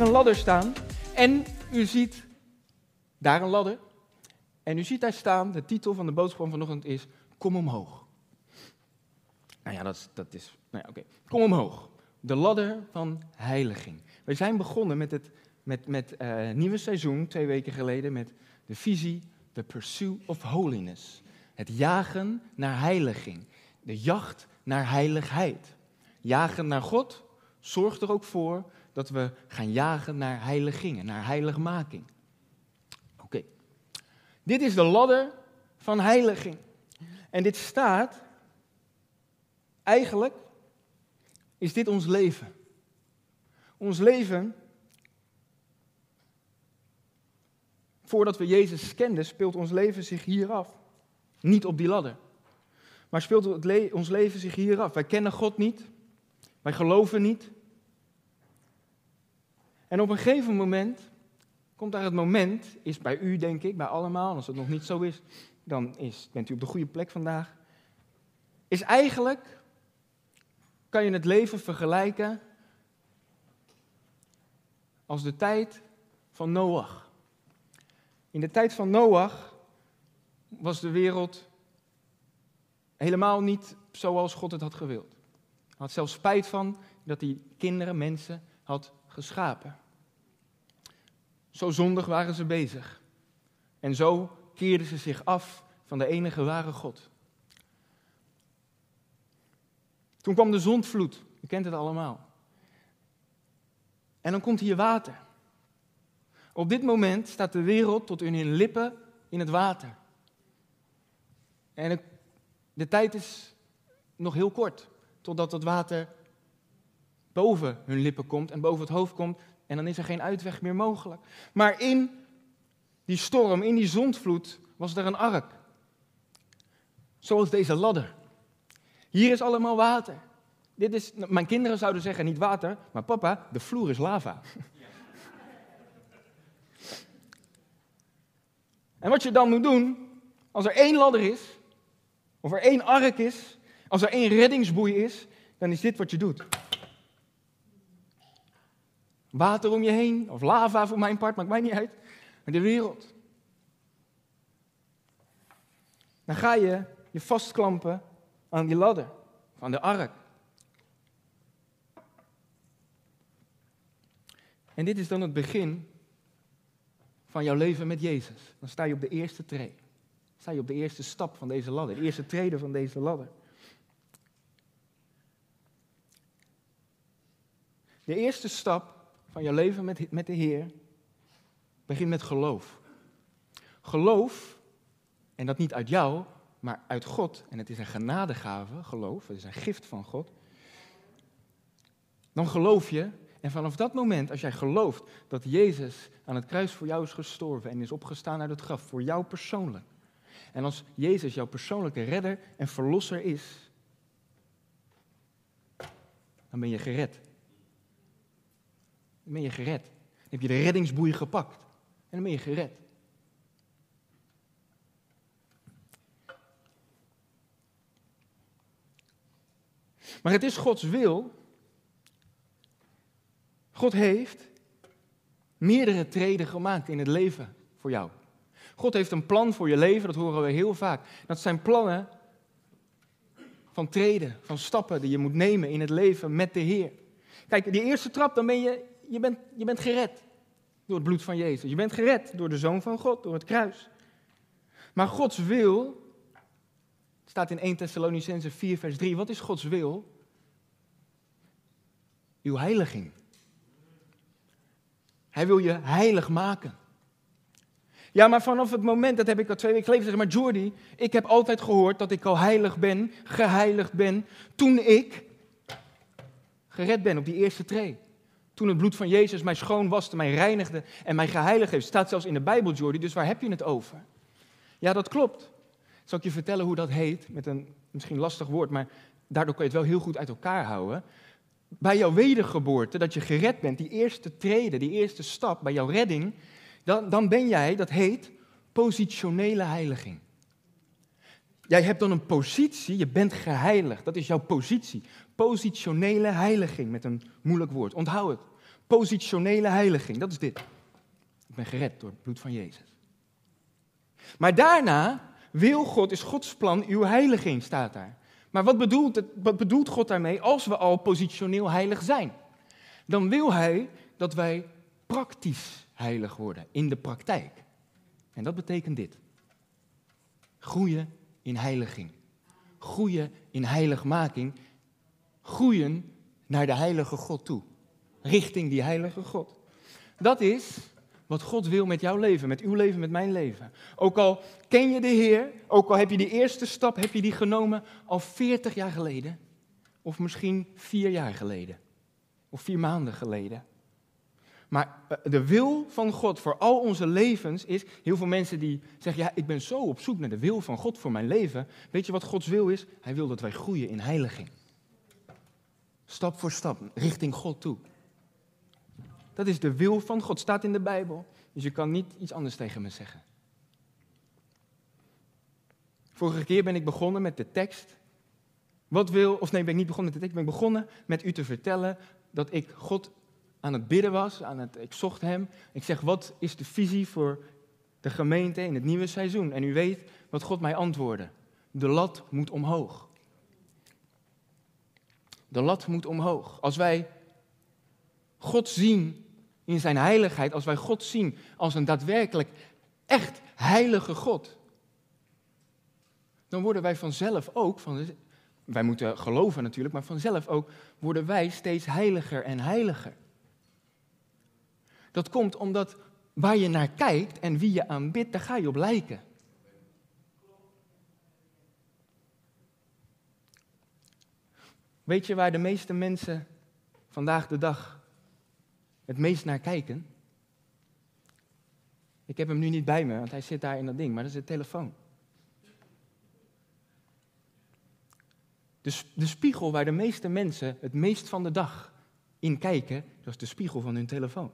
een ladder staan en u ziet daar een ladder. En u ziet daar staan, de titel van de boodschap van vanochtend is Kom omhoog. Nou ja, dat is, dat is nou ja, oké. Kom omhoog. De ladder van heiliging. We zijn begonnen met het met, met uh, nieuwe seizoen, twee weken geleden, met de visie The Pursuit of Holiness. Het jagen naar heiliging. De jacht naar heiligheid. Jagen naar God zorgt er ook voor dat we gaan jagen naar heiligingen, naar heiligmaking. Oké. Dit is de ladder van heiliging. En dit staat, eigenlijk is dit ons leven. Ons leven, voordat we Jezus kenden, speelt ons leven zich hier af. Niet op die ladder. Maar speelt ons leven zich hier af. Wij kennen God niet. Wij geloven niet. En op een gegeven moment komt daar het moment, is bij u denk ik, bij allemaal, als het nog niet zo is, dan is, bent u op de goede plek vandaag. Is eigenlijk, kan je het leven vergelijken als de tijd van Noach. In de tijd van Noach was de wereld helemaal niet zoals God het had gewild. Hij had zelfs spijt van dat hij kinderen, mensen had geschapen. Zo zondig waren ze bezig. En zo keerden ze zich af van de enige ware God. Toen kwam de zondvloed, u kent het allemaal. En dan komt hier water. Op dit moment staat de wereld tot in hun lippen in het water. En de tijd is nog heel kort, totdat het water boven hun lippen komt en boven het hoofd komt. En dan is er geen uitweg meer mogelijk. Maar in die storm, in die zondvloed, was er een ark. Zoals deze ladder. Hier is allemaal water. Dit is, mijn kinderen zouden zeggen niet water, maar papa, de vloer is lava. En wat je dan moet doen, als er één ladder is, of er één ark is, als er één reddingsboei is, dan is dit wat je doet. Water om je heen, of lava voor mijn part, maakt mij niet uit. Maar de wereld. Dan ga je je vastklampen aan die ladder, aan de ark. En dit is dan het begin van jouw leven met Jezus. Dan sta je op de eerste tree. Sta je op de eerste stap van deze ladder, de eerste trede van deze ladder. De eerste stap van jouw leven met, met de Heer begint met geloof. Geloof, en dat niet uit jou, maar uit God. En het is een genadegave, geloof. Het is een gift van God. Dan geloof je. En vanaf dat moment, als jij gelooft dat Jezus aan het kruis voor jou is gestorven en is opgestaan uit het graf, voor jou persoonlijk. En als Jezus jouw persoonlijke redder en verlosser is, dan ben je gered. Dan ben je gered. Dan heb je de reddingsboei gepakt. En dan ben je gered. Maar het is Gods wil. God heeft meerdere treden gemaakt in het leven voor jou. God heeft een plan voor je leven, dat horen we heel vaak. Dat zijn plannen van treden, van stappen die je moet nemen in het leven met de Heer. Kijk, die eerste trap, dan ben je je bent, je bent gered door het bloed van Jezus. Je bent gered door de Zoon van God, door het kruis. Maar Gods wil, staat in 1 Thessalonicense 4, vers 3. Wat is Gods wil? Uw heiliging. Hij wil je heilig maken. Ja, maar vanaf het moment, dat heb ik al twee weken geleden gezegd, maar Jordi, ik heb altijd gehoord dat ik al heilig ben, geheiligd ben, toen ik gered ben op die eerste tree. Toen het bloed van Jezus mij schoon waste, mij reinigde en mij geheiligd heeft. Staat zelfs in de Bijbel, Jordi, dus waar heb je het over? Ja, dat klopt. Zal ik je vertellen hoe dat heet? Met een misschien lastig woord, maar daardoor kan je het wel heel goed uit elkaar houden. Bij jouw wedergeboorte, dat je gered bent, die eerste trede, die eerste stap bij jouw redding, dan, dan ben jij, dat heet positionele heiliging. Jij hebt dan een positie, je bent geheiligd. Dat is jouw positie. Positionele heiliging met een moeilijk woord. Onthoud het. Positionele heiliging, dat is dit. Ik ben gered door het bloed van Jezus. Maar daarna wil God, is Gods plan, uw heiliging, staat daar. Maar wat bedoelt, het, wat bedoelt God daarmee als we al positioneel heilig zijn? Dan wil Hij dat wij praktisch heilig worden, in de praktijk. En dat betekent dit. Groeien in heiliging. Groeien in heiligmaking. Groeien naar de heilige God toe. Richting die heilige God. Dat is wat God wil met jouw leven, met uw leven, met mijn leven. Ook al ken je de Heer, ook al heb je die eerste stap, heb je die genomen al 40 jaar geleden. Of misschien vier jaar geleden. Of vier maanden geleden. Maar eh, de wil van God voor al onze levens is, heel veel mensen die zeggen, ja, ik ben zo op zoek naar de wil van God voor mijn leven. Weet je wat Gods wil is? Hij wil dat wij groeien in heiliging. Stap voor stap, richting God toe. Dat is de wil van God, staat in de Bijbel. Dus je kan niet iets anders tegen me zeggen. Vorige keer ben ik begonnen met de tekst. Wat wil, of nee, ben ik niet begonnen met de tekst, ben ik begonnen met u te vertellen dat ik God aan het bidden was, aan het, ik zocht hem. Ik zeg, wat is de visie voor de gemeente in het nieuwe seizoen? En u weet wat God mij antwoordde. De lat moet omhoog. De lat moet omhoog. Als wij God zien in zijn heiligheid, als wij God zien als een daadwerkelijk echt heilige God, dan worden wij vanzelf ook, van, wij moeten geloven natuurlijk, maar vanzelf ook worden wij steeds heiliger en heiliger. Dat komt omdat waar je naar kijkt en wie je aanbidt, daar ga je op lijken. Weet je waar de meeste mensen vandaag de dag het meest naar kijken? Ik heb hem nu niet bij me, want hij zit daar in dat ding, maar dat is de telefoon. De, de spiegel waar de meeste mensen het meest van de dag in kijken, dat is de spiegel van hun telefoon.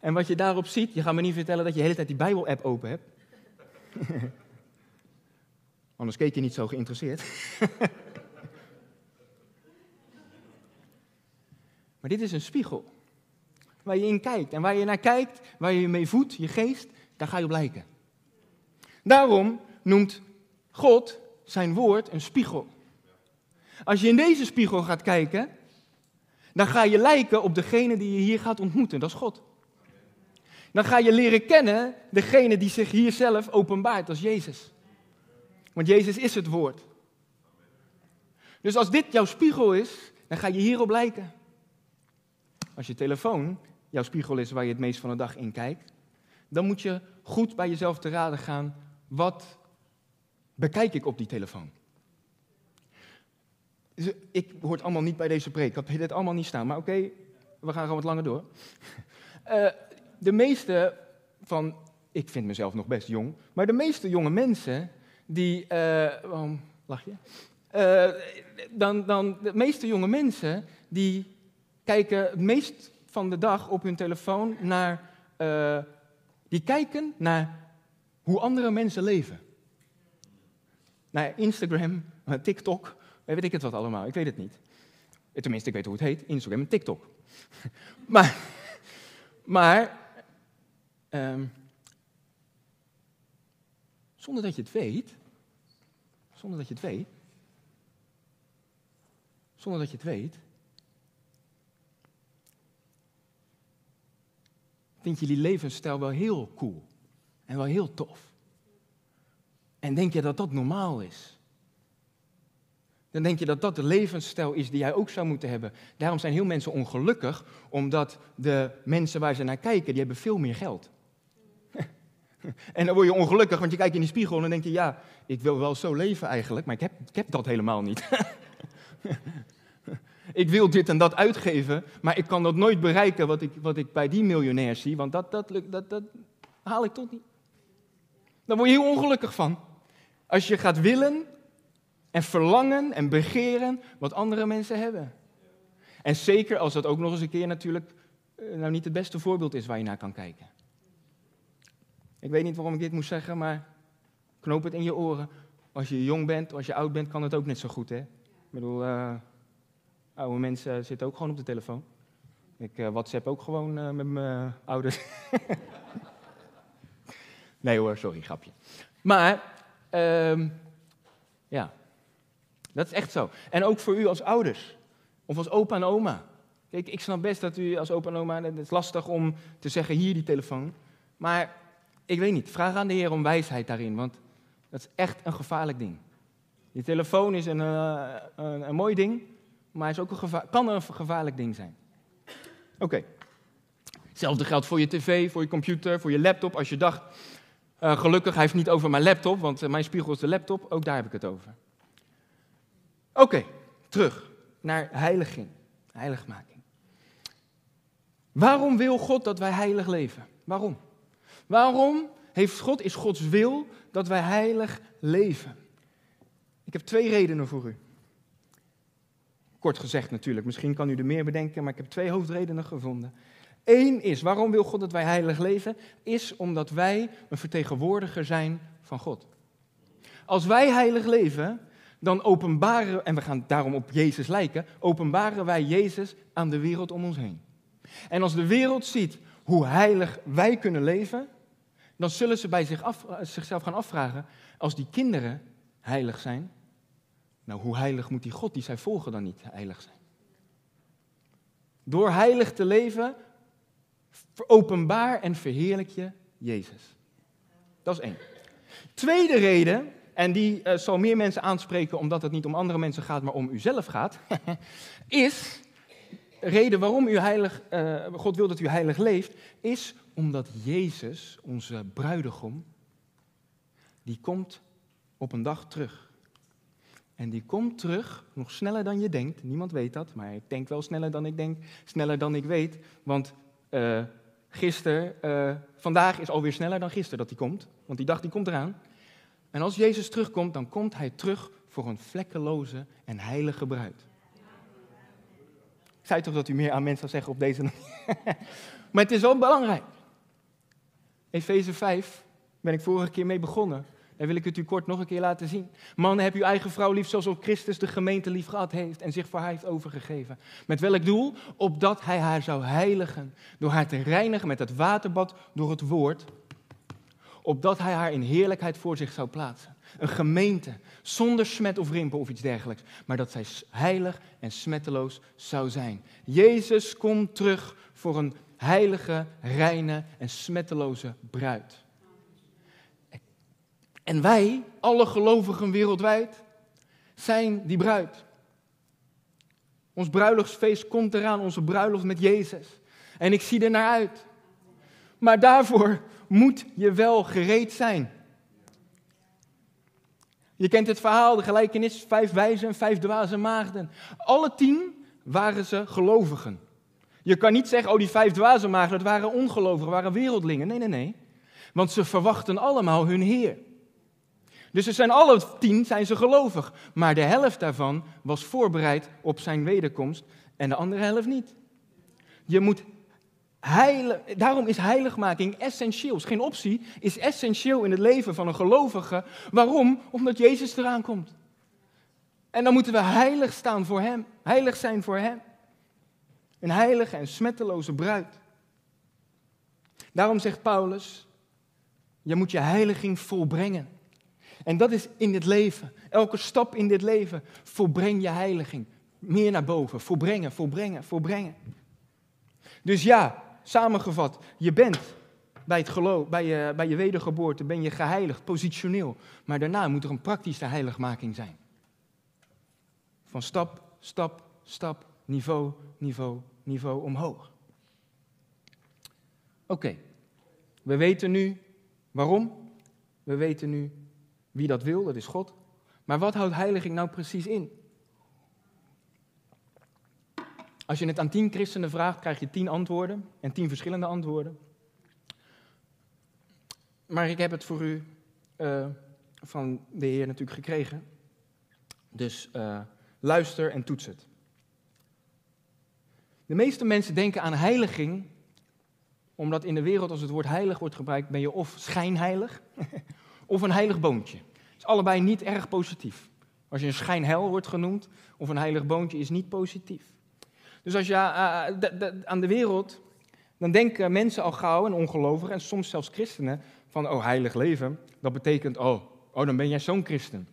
En wat je daarop ziet, je gaat me niet vertellen dat je de hele tijd die Bijbel-app open hebt. Anders keek je niet zo geïnteresseerd. maar dit is een spiegel. Waar je in kijkt. En waar je naar kijkt, waar je je mee voedt, je geest, daar ga je op lijken. Daarom noemt God zijn woord een spiegel. Als je in deze spiegel gaat kijken, dan ga je lijken op degene die je hier gaat ontmoeten. Dat is God. Dan ga je leren kennen degene die zich hier zelf openbaart als Jezus. Want Jezus is het woord. Dus als dit jouw spiegel is, dan ga je hierop lijken. Als je telefoon jouw spiegel is waar je het meest van de dag in kijkt, dan moet je goed bij jezelf te raden gaan, wat bekijk ik op die telefoon? Dus ik hoort allemaal niet bij deze preek, ik had dit allemaal niet staan, maar oké, we gaan gewoon wat langer door. Uh, de meeste van, ik vind mezelf nog best jong, maar de meeste jonge mensen die, uh, waarom lach je? Uh, dan, dan, de meeste jonge mensen die kijken het meest van de dag op hun telefoon naar, uh, die kijken naar hoe andere mensen leven. Naar Instagram, TikTok, weet ik het wat allemaal, ik weet het niet. Tenminste, ik weet hoe het heet, Instagram en TikTok. maar, maar Um, zonder dat je het weet, zonder dat je het weet, zonder dat je het weet, vind je die levensstijl wel heel cool en wel heel tof. En denk je dat dat normaal is? Dan denk je dat dat de levensstijl is die jij ook zou moeten hebben. Daarom zijn heel mensen ongelukkig, omdat de mensen waar ze naar kijken, die hebben veel meer geld. En dan word je ongelukkig, want je kijkt in die spiegel en dan denk je, ja, ik wil wel zo leven eigenlijk, maar ik heb, ik heb dat helemaal niet. ik wil dit en dat uitgeven, maar ik kan dat nooit bereiken wat ik, wat ik bij die miljonair zie, want dat, dat, dat, dat haal ik toch niet. Dan word je heel ongelukkig van. Als je gaat willen en verlangen en begeren wat andere mensen hebben. En zeker als dat ook nog eens een keer natuurlijk eh, nou niet het beste voorbeeld is waar je naar kan kijken. Ik weet niet waarom ik dit moest zeggen, maar knoop het in je oren. Als je jong bent, als je oud bent, kan het ook net zo goed, hè? Ik bedoel, uh, oude mensen zitten ook gewoon op de telefoon. Ik uh, WhatsApp ook gewoon uh, met mijn ouders. nee hoor, sorry, grapje. Maar, uh, ja, dat is echt zo. En ook voor u als ouders, of als opa en oma. Kijk, ik snap best dat u als opa en oma, het is lastig om te zeggen, hier die telefoon. Maar, ik weet niet, vraag aan de Heer om wijsheid daarin, want dat is echt een gevaarlijk ding. Die telefoon is een, een, een mooi ding, maar is ook een gevaar, kan een gevaarlijk ding zijn. Oké. Okay. Hetzelfde geldt voor je tv, voor je computer, voor je laptop. Als je dacht, uh, gelukkig, hij heeft niet over mijn laptop, want uh, mijn spiegel is de laptop. Ook daar heb ik het over. Oké, okay, terug naar heiliging, heiligmaking. Waarom wil God dat wij heilig leven? Waarom? Waarom heeft God, is Gods wil dat wij heilig leven? Ik heb twee redenen voor u. Kort gezegd natuurlijk, misschien kan u er meer bedenken, maar ik heb twee hoofdredenen gevonden. Eén is, waarom wil God dat wij heilig leven? Is omdat wij een vertegenwoordiger zijn van God. Als wij heilig leven, dan openbaren, en we gaan daarom op Jezus lijken, openbaren wij Jezus aan de wereld om ons heen. En als de wereld ziet hoe heilig wij kunnen leven, dan zullen ze bij af, zichzelf gaan afvragen, als die kinderen heilig zijn, nou, hoe heilig moet die God die zij volgen dan niet heilig zijn? Door heilig te leven, openbaar en verheerlijk je Jezus. Dat is één. Tweede reden, en die uh, zal meer mensen aanspreken omdat het niet om andere mensen gaat, maar om uzelf gaat, is, reden waarom u heilig, uh, God wil dat u heilig leeft, is omdat Jezus, onze bruidegom, die komt op een dag terug. En die komt terug, nog sneller dan je denkt. Niemand weet dat, maar ik denk wel sneller dan ik denk, sneller dan ik weet. Want uh, gisteren, uh, vandaag is alweer sneller dan gisteren dat hij komt. Want die dag die komt eraan. En als Jezus terugkomt, dan komt hij terug voor een vlekkeloze en heilige bruid. Ik zei toch dat u meer aan mensen zou zeggen op deze Maar het is wel belangrijk. Efeze 5 ben ik vorige keer mee begonnen. Daar wil ik het u kort nog een keer laten zien. Mannen, heb uw eigen vrouw lief zoals ook Christus de gemeente lief gehad heeft en zich voor haar heeft overgegeven. Met welk doel? Opdat hij haar zou heiligen. Door haar te reinigen met het waterbad door het woord. Opdat hij haar in heerlijkheid voor zich zou plaatsen. Een gemeente zonder smet of rimpel of iets dergelijks. Maar dat zij heilig en smetteloos zou zijn. Jezus komt terug voor een heilige, reine en smetteloze bruid. En wij, alle gelovigen wereldwijd, zijn die bruid. Ons bruiloftsfeest komt eraan, onze bruiloft met Jezus. En ik zie er naar uit. Maar daarvoor moet je wel gereed zijn. Je kent het verhaal, de gelijkenis, vijf wijzen en vijf dwaze maagden. Alle tien waren ze gelovigen. Je kan niet zeggen, oh die vijf dwaze maagden, dat waren ongelovigen, waren wereldlingen. Nee, nee, nee. Want ze verwachten allemaal hun Heer. Dus ze zijn alle tien zijn ze gelovig. Maar de helft daarvan was voorbereid op zijn wederkomst en de andere helft niet. Je moet heilig, daarom is heiligmaking essentieel. Is geen optie, is essentieel in het leven van een gelovige. Waarom? Omdat Jezus eraan komt. En dan moeten we heilig staan voor Hem. Heilig zijn voor Hem. Een heilige en smetteloze bruid. Daarom zegt Paulus, je moet je heiliging volbrengen. En dat is in dit leven. Elke stap in dit leven. Volbreng je heiliging. Meer naar boven. Volbrengen, volbrengen, volbrengen. Dus ja, samengevat. Je bent bij, het geloof, bij, je, bij je wedergeboorte ben je geheiligd, positioneel. Maar daarna moet er een praktische heiligmaking zijn. Van stap, stap, stap, niveau, niveau, niveau omhoog. Oké, we weten nu waarom. We weten nu wie dat wil, dat is God. Maar wat houdt heiliging nou precies in? Als je het aan tien christenen vraagt, krijg je tien antwoorden en tien verschillende antwoorden. Maar ik heb het voor u uh, van de Heer natuurlijk gekregen. Dus uh, luister en toets het. De meeste mensen denken aan heiliging, omdat in de wereld als het woord heilig wordt gebruikt, ben je of schijnheilig, of een heilig boontje. Het is allebei niet erg positief. Als je een schijnheil wordt genoemd of een heilig boontje is niet positief. Dus als je eh, eh, de- aan de wereld, dan denken mensen al gauw en ongelovigen en soms zelfs christenen van, oh heilig leven, dat betekent, oh, oh dan ben jij zo'n christen.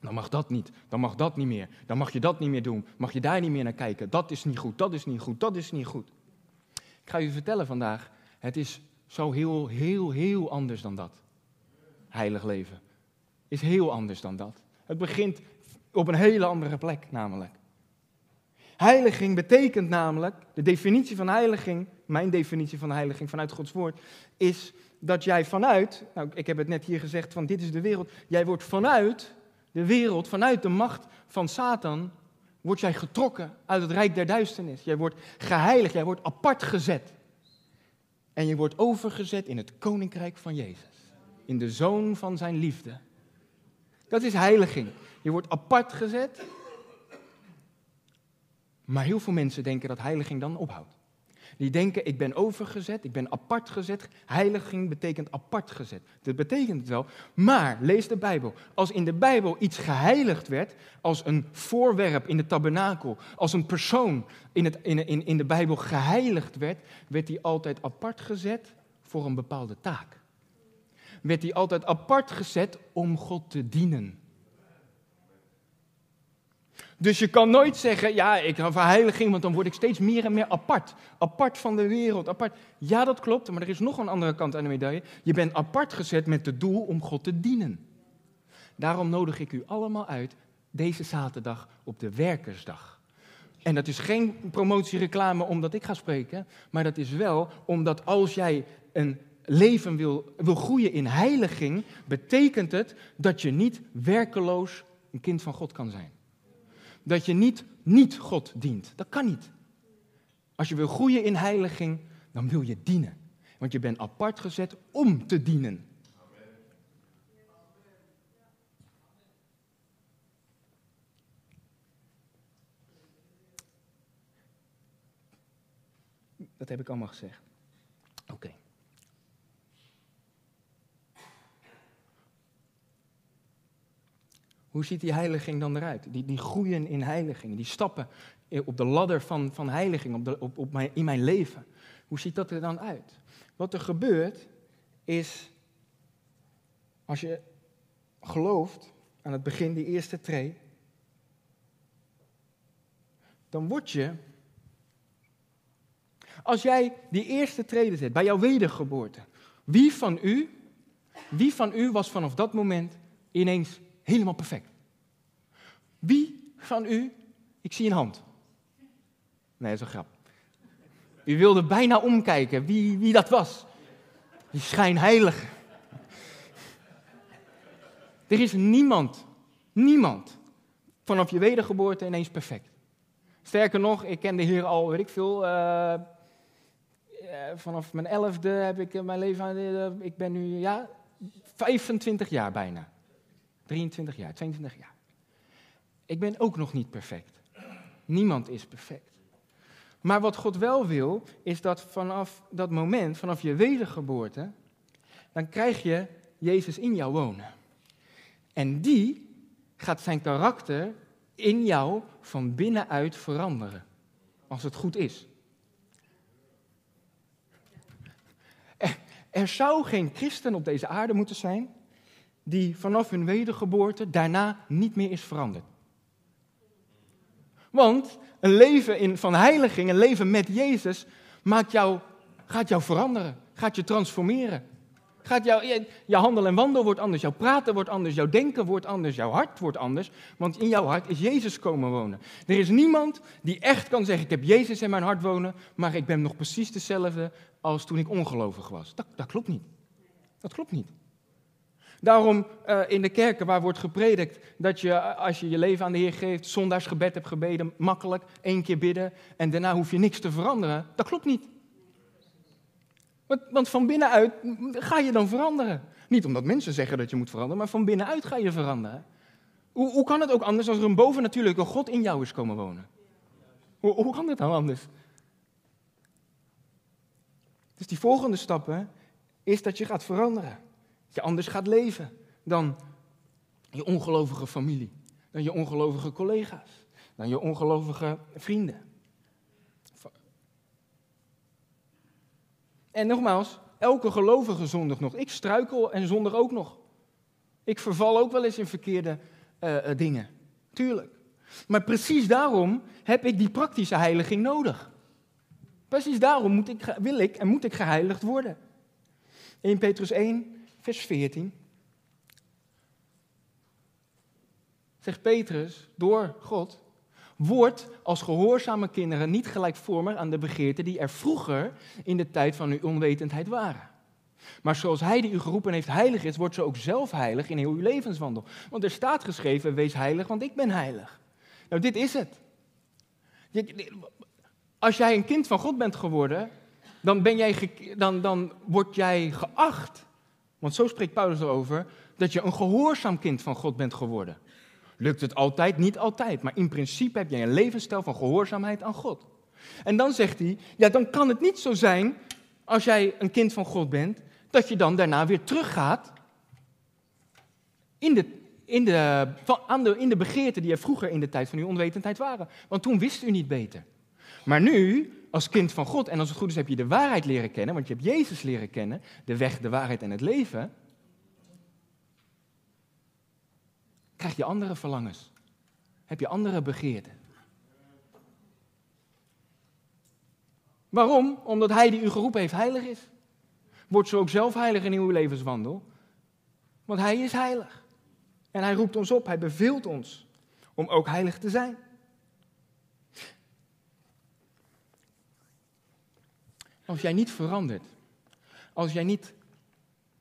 Dan mag dat niet, dan mag dat niet meer, dan mag je dat niet meer doen, mag je daar niet meer naar kijken. Dat is niet goed, dat is niet goed, dat is niet goed. Ik ga u vertellen vandaag, het is zo heel, heel, heel anders dan dat. Heilig leven is heel anders dan dat. Het begint op een hele andere plek namelijk. Heiliging betekent namelijk, de definitie van heiliging, mijn definitie van heiliging vanuit Gods woord, is dat jij vanuit, nou ik heb het net hier gezegd van dit is de wereld, jij wordt vanuit de wereld, vanuit de macht van Satan, word jij getrokken uit het rijk der duisternis. Jij wordt geheiligd, jij wordt apart gezet. En je wordt overgezet in het koninkrijk van Jezus, in de zoon van zijn liefde. Dat is heiliging. Je wordt apart gezet. Maar heel veel mensen denken dat heiliging dan ophoudt. Die denken, ik ben overgezet, ik ben apart gezet. Heiliging betekent apart gezet. Dat betekent het wel. Maar lees de Bijbel. Als in de Bijbel iets geheiligd werd, als een voorwerp in de tabernakel, als een persoon in, het, in, in, in de Bijbel geheiligd werd, werd die altijd apart gezet voor een bepaalde taak. Werd die altijd apart gezet om God te dienen. Dus je kan nooit zeggen, ja, ik ga voor heiliging, want dan word ik steeds meer en meer apart. Apart van de wereld, apart. Ja, dat klopt, maar er is nog een andere kant aan de medaille. Je bent apart gezet met het doel om God te dienen. Daarom nodig ik u allemaal uit deze zaterdag op de werkersdag. En dat is geen promotiereclame omdat ik ga spreken, maar dat is wel omdat als jij een leven wil, wil groeien in heiliging, betekent het dat je niet werkeloos een kind van God kan zijn dat je niet niet God dient. Dat kan niet. Als je wil groeien in heiliging, dan wil je dienen. Want je bent apart gezet om te dienen. Dat heb ik allemaal gezegd. Oké. Hoe ziet die heiliging dan eruit? Die, die groeien in heiliging, die stappen op de ladder van, van heiliging op de, op, op mijn, in mijn leven. Hoe ziet dat er dan uit? Wat er gebeurt is, als je gelooft aan het begin, die eerste tree, dan word je, als jij die eerste treden zet bij jouw wedergeboorte, wie van u, wie van u was vanaf dat moment ineens helemaal perfect. Wie van u, ik zie een hand. Nee, dat is een grap. U wilde bijna omkijken wie, wie dat was. Die schijnheilige. Er is niemand, niemand vanaf je wedergeboorte ineens perfect. Sterker nog, ik ken de Heer al, weet ik veel, uh, vanaf mijn elfde heb ik mijn leven aan, uh, ik ben nu, ja, 25 jaar bijna. 23 jaar, 22 jaar. Ik ben ook nog niet perfect. Niemand is perfect. Maar wat God wel wil, is dat vanaf dat moment, vanaf je wedergeboorte, dan krijg je Jezus in jou wonen. En die gaat zijn karakter in jou van binnenuit veranderen. Als het goed is. Er, er zou geen christen op deze aarde moeten zijn die vanaf hun wedergeboorte daarna niet meer is veranderd. Want een leven in, van heiliging, een leven met Jezus, maakt jou, gaat jou veranderen, gaat je transformeren. Gaat jou, je, handel en wandel wordt anders, jouw praten wordt anders, jouw denken wordt anders, jouw hart wordt anders. Want in jouw hart is Jezus komen wonen. Er is niemand die echt kan zeggen, ik heb Jezus in mijn hart wonen, maar ik ben nog precies dezelfde als toen ik ongelovig was. Dat, dat klopt niet. Dat klopt niet. Daarom uh, in de kerken waar wordt gepredikt dat je als je je leven aan de Heer geeft, zondagsgebed hebt gebeden, makkelijk, één keer bidden en daarna hoef je niks te veranderen. Dat klopt niet. Want, want van binnenuit ga je dan veranderen. Niet omdat mensen zeggen dat je moet veranderen, maar van binnenuit ga je veranderen. Hoe, hoe kan het ook anders als er een bovennatuurlijke God in jou is komen wonen? Hoe, hoe kan het dan anders? Dus die volgende stappen is dat je gaat veranderen je anders gaat leven dan je ongelovige familie, dan je ongelovige collega's, dan je ongelovige vrienden. En nogmaals, elke gelovige zondig nog. Ik struikel en zondig ook nog. Ik verval ook wel eens in verkeerde eh, eh, dingen. Tuurlijk. Maar precies daarom heb ik die praktische heiliging nodig. Precies daarom moet ik, wil ik en moet ik geheiligd worden. 1 Petrus 1, vers 14. Zegt Petrus, door God, wordt als gehoorzame kinderen niet gelijkvormig aan de begeerten die er vroeger in de tijd van uw onwetendheid waren. Maar zoals hij die u geroepen heeft heilig is, wordt ze ook zelf heilig in heel uw levenswandel. Want er staat geschreven, wees heilig, want ik ben heilig. Nou, dit is het. Als jij een kind van God bent geworden, dan, ben jij dan, dan word jij geacht, want zo spreekt Paulus erover, dat je een gehoorzaam kind van God bent geworden. Lukt het altijd? Niet altijd. Maar in principe heb jij een levensstijl van gehoorzaamheid aan God. En dan zegt hij, ja, dan kan het niet zo zijn, als jij een kind van God bent, dat je dan daarna weer teruggaat in de, in de, aan de, in de begeerten die er vroeger in de tijd van uw onwetendheid waren. Want toen wist u niet beter. Maar nu, als kind van God, en als het goed is heb je de waarheid leren kennen, want je hebt Jezus leren kennen, de weg, de waarheid en het leven, krijg je andere verlangens. Heb je andere begeerten. Waarom? Omdat hij die u geroepen heeft heilig is. Wordt zo ook zelf heilig in uw levenswandel. Want hij is heilig. En hij roept ons op, hij beveelt ons om ook heilig te zijn. Als jij niet verandert, als jij niet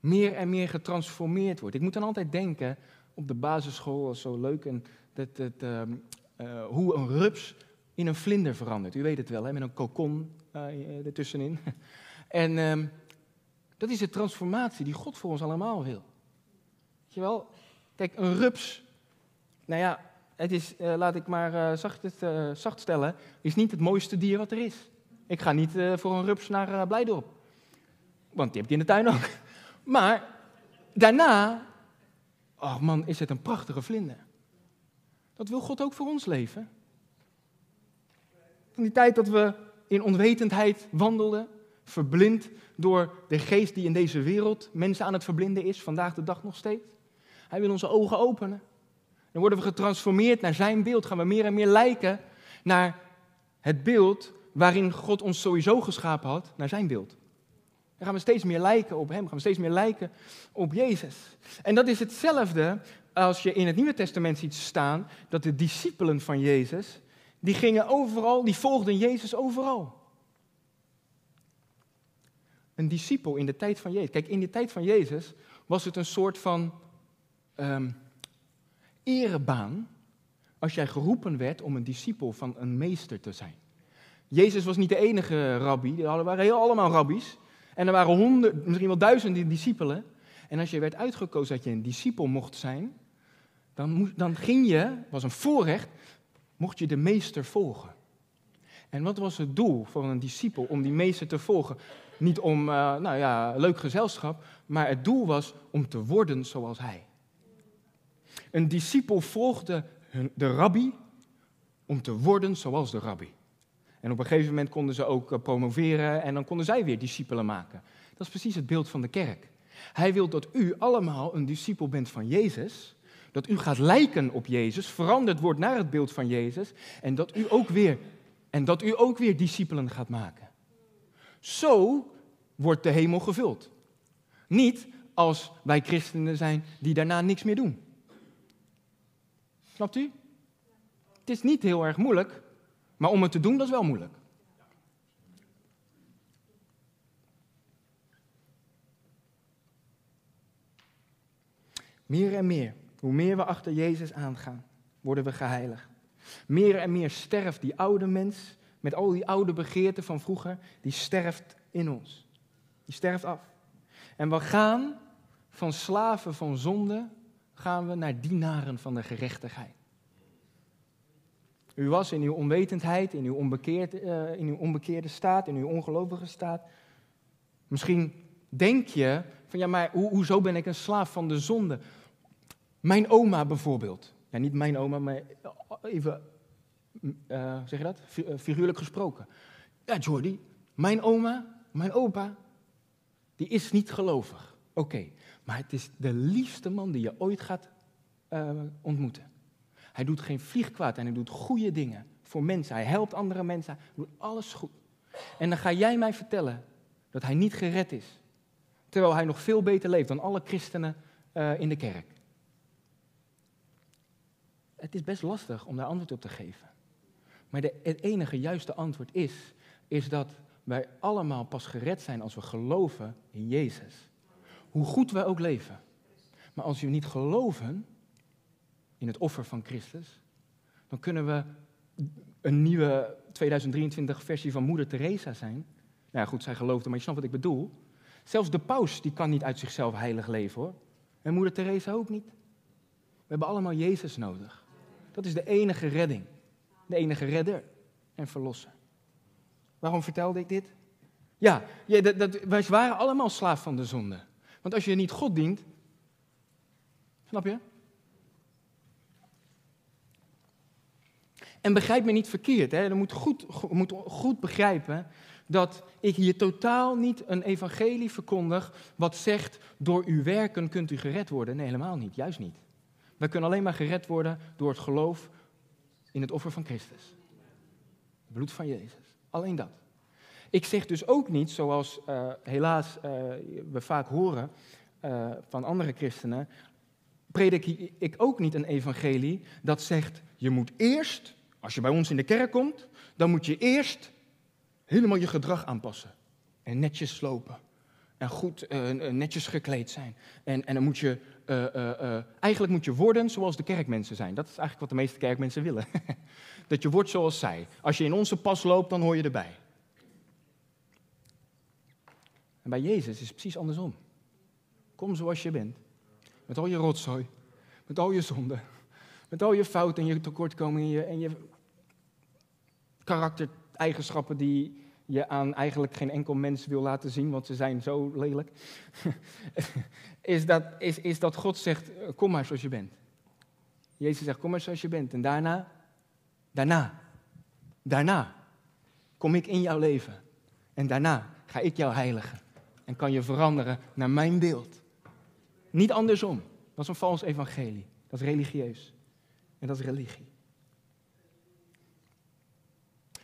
meer en meer getransformeerd wordt. Ik moet dan altijd denken op de basisschool, was zo leuk, en dat, dat, uh, uh, hoe een rups in een vlinder verandert. U weet het wel, hè, met een kokon uh, ertussenin. en ehm, dat is de transformatie die God voor ons allemaal wil. Weet je wel? Kijk, een rups, nou ja, het is, laat ik maar zacht, het, zacht stellen, is niet het mooiste dier wat er is. Ik ga niet voor een rups naar Blijdorp. Want die heb je in de tuin ook. Maar daarna Oh man, is het een prachtige vlinder. Dat wil God ook voor ons leven. Van die tijd dat we in onwetendheid wandelden, verblind door de geest die in deze wereld mensen aan het verblinden is, vandaag de dag nog steeds. Hij wil onze ogen openen. Dan worden we getransformeerd naar zijn beeld, gaan we meer en meer lijken naar het beeld waarin God ons sowieso geschapen had, naar zijn beeld. Dan gaan we steeds meer lijken op Hem, gaan we steeds meer lijken op Jezus. En dat is hetzelfde als je in het Nieuwe Testament ziet staan dat de discipelen van Jezus, die gingen overal, die volgden Jezus overal. Een discipel in de tijd van Jezus. Kijk, in de tijd van Jezus was het een soort van um, erebaan als jij geroepen werd om een discipel van een meester te zijn. Jezus was niet de enige rabbi, er waren heel allemaal rabbies. En er waren honderd, misschien wel duizenden discipelen. En als je werd uitgekozen dat je een discipel mocht zijn, dan, dan ging je, was een voorrecht, mocht je de meester volgen. En wat was het doel van een discipel om die meester te volgen? Niet om, uh, nou ja, leuk gezelschap, maar het doel was om te worden zoals hij. Een discipel volgde de rabbi om te worden zoals de rabbi. En op een gegeven moment konden ze ook eh, promoveren en dan konden zij weer discipelen maken. Dat is precies het beeld van de kerk. Hij wil dat u allemaal een discipel bent van Jezus, dat u gaat lijken op Jezus, veranderd wordt naar het beeld van Jezus en dat u ook weer, en dat u ook weer discipelen gaat maken. Zo wordt de hemel gevuld. Niet als wij christenen zijn die daarna niks meer doen. Snapt u? Het is niet heel erg moeilijk maar om het te doen, dat is wel moeilijk. Meer en meer, hoe meer we achter Jezus aangaan, worden we geheiligd. Meer en meer sterft die oude mens met al die oude begeerten van vroeger, die sterft in ons. Die sterft af. En we gaan van slaven van zonde, gaan we naar dienaren van de gerechtigheid. U was in uw onwetendheid, in uw, onbekeerde, uh, in uw onbekeerde staat, in uw ongelovige staat. Misschien denk je van ja, maar ho hoezo ben ik een slaaf van de zonde? Mijn oma bijvoorbeeld. Ja, niet mijn oma, maar even, uh, zeg je dat? Figuurlijk gesproken. Ja, Jordi, mijn oma, mijn opa, Die is niet gelovig. Oké, maar het is de liefste man die je ooit gaat ontmoeten. Hij doet geen vliegkwaad en hij doet goede dingen voor mensen. Hij helpt andere mensen. Hij doet alles goed. En dan ga jij mij vertellen dat hij niet gered is. Terwijl hij nog veel beter leeft dan alle christenen uh, in de kerk. Het is best lastig om daar antwoord op te geven. Maar de, het enige juiste antwoord is, is dat wij allemaal pas gered zijn als we geloven in Jezus. Hoe goed we ook leven. Maar als we niet geloven in het offer van Christus, dan kunnen we een nieuwe 2023 versie van Moeder Teresa zijn. Nou ja, goed, zij geloofde, maar je snapt wat ik bedoel. Zelfs de paus die kan niet uit zichzelf heilig leven hoor. En Moeder Teresa ook niet. We hebben allemaal Jezus nodig. Dat is de enige redding. De enige redder en verlosser. Waarom vertelde ik dit? Ja, ja dat, wij waren allemaal slaaf van de zonde. Want als je niet God dient, snap je? En begrijp me niet verkeerd, hè? je moet goed, moet goed begrijpen dat ik hier totaal niet een evangelie verkondig wat zegt door uw werken kunt u gered worden. Nee, helemaal niet, juist niet. Wij kunnen alleen maar gered worden door het geloof in het offer van Christus. Het bloed van Jezus. Alleen dat. Ik zeg dus ook niet, zoals uh, helaas uh, we vaak horen uh, van andere christenen, predik ik ook niet een evangelie dat zegt, je moet eerst, als je bij ons in de kerk komt, dan moet je eerst helemaal je gedrag aanpassen. En netjes lopen. En goed netjes gekleed zijn. En, en dan moet je, eigenlijk moet je worden zoals de kerkmensen zijn. Dat is eigenlijk wat de meeste kerkmensen willen. dat je wordt zoals zij. Als je in onze pas loopt, dan hoor je erbij. En bij Jezus is het precies andersom. Kom zoals je bent. Met al je rotzooi. Met al je zonden. Met al je fouten en je tekortkomingen en je karaktereigenschappen die je aan eigenlijk geen enkel mens wil laten zien, want ze zijn zo lelijk. is, dat, is, is dat God zegt, kom maar zoals je bent. Jezus zegt, kom maar zoals je bent. En daarna, daarna, daarna kom ik in jouw leven. En daarna ga ik jou heiligen en kan je veranderen naar mijn beeld. Niet andersom. Dat is een vals evangelie. Dat is religieus. En dat is religie.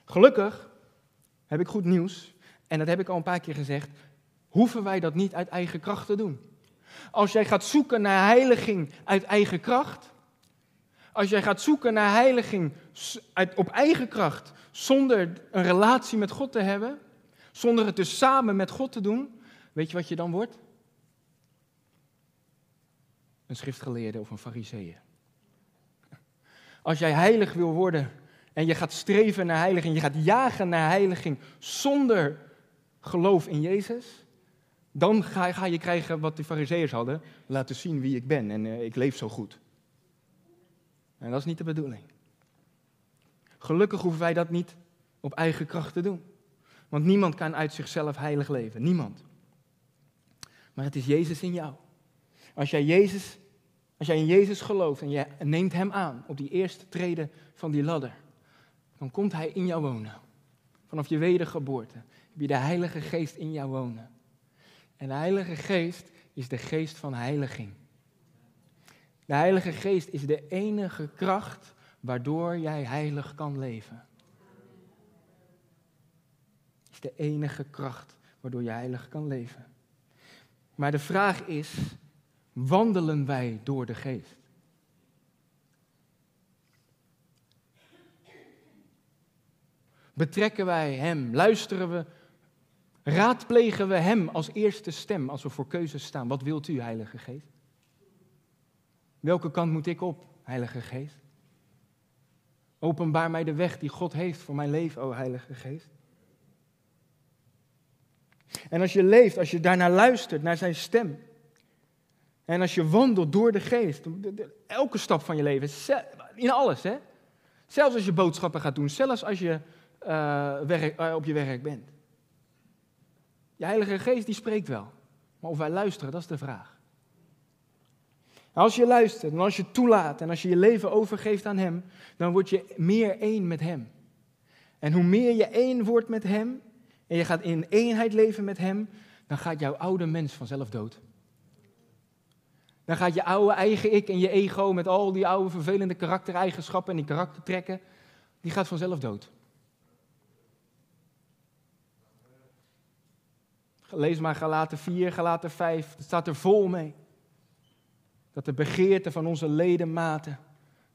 Gelukkig heb ik goed nieuws. En dat heb ik al een paar keer gezegd. Hoeven wij dat niet uit eigen kracht te doen? Als jij gaat zoeken naar heiliging uit eigen kracht. Als jij gaat zoeken naar heiliging op eigen kracht. Zonder een relatie met God te hebben. Zonder het dus samen met God te doen Weet je wat je dan wordt? Een schriftgeleerde of een fariseeër. Als jij heilig wil worden en je gaat streven naar heiliging, je gaat jagen naar heiliging zonder geloof in Jezus, dan ga, ga je krijgen wat de fariseeërs hadden, laten zien wie ik ben en uh, ik leef zo goed. En dat is niet de bedoeling. Gelukkig hoeven wij dat niet op eigen kracht te doen. Want niemand kan uit zichzelf heilig leven. Niemand maar het is Jezus in jou. Als jij, Jezus, als jij in Jezus gelooft en je neemt Hem aan op die eerste treden van die ladder, dan komt Hij in jou wonen. Vanaf je wedergeboorte heb je de Heilige Geest in jou wonen. En de Heilige Geest is de geest van heiliging. De Heilige Geest is de enige kracht waardoor jij heilig kan leven. Is de enige kracht waardoor je heilig kan leven. Maar de vraag is, wandelen wij door de geest? Betrekken wij Hem? Luisteren we? Raadplegen we Hem als eerste stem als we voor keuzes staan? Wat wilt u, Heilige Geest? Welke kant moet ik op, Heilige Geest? Openbaar mij de weg die God heeft voor mijn leven, o Heilige Geest. En als je leeft, als je daarnaar luistert, naar zijn stem. En als je wandelt door de geest, elke stap van je leven, in alles, hè? Zelfs als je boodschappen gaat doen, zelfs als je uh, werk, uh, op je werk bent. Je Heilige Geest die spreekt wel, maar of wij luisteren, dat is de vraag. Als je luistert en als je toelaat en als je je leven overgeeft aan Hem, dan word je meer één met Hem. En hoe meer je één wordt met Hem, en je gaat in eenheid leven met Hem, dan gaat jouw oude mens vanzelf dood. Dan gaat je oude eigen ik en je ego met al die oude vervelende karaktereigenschappen en die karaktertrekken, die gaat vanzelf dood. Lees maar Galaten 4, Galaten 5, het staat er vol mee. Dat de begeerten van onze ledematen,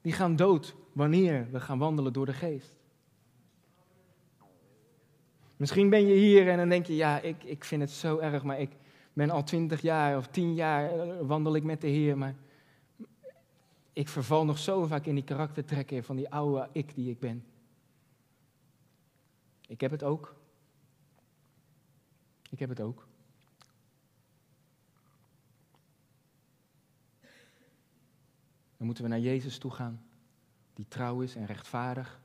die gaan dood wanneer we gaan wandelen door de geest. Misschien ben je hier en dan denk je, ja, ik, ik vind het zo erg, maar ik ben al twintig jaar of tien jaar eh, wandel ik met de Heer, maar ik verval nog zo vaak in die karaktertrekken van die oude ik die ik ben. Ik heb het ook. Ik heb het ook. Dan moeten we naar Jezus toe gaan, die trouw is en rechtvaardig,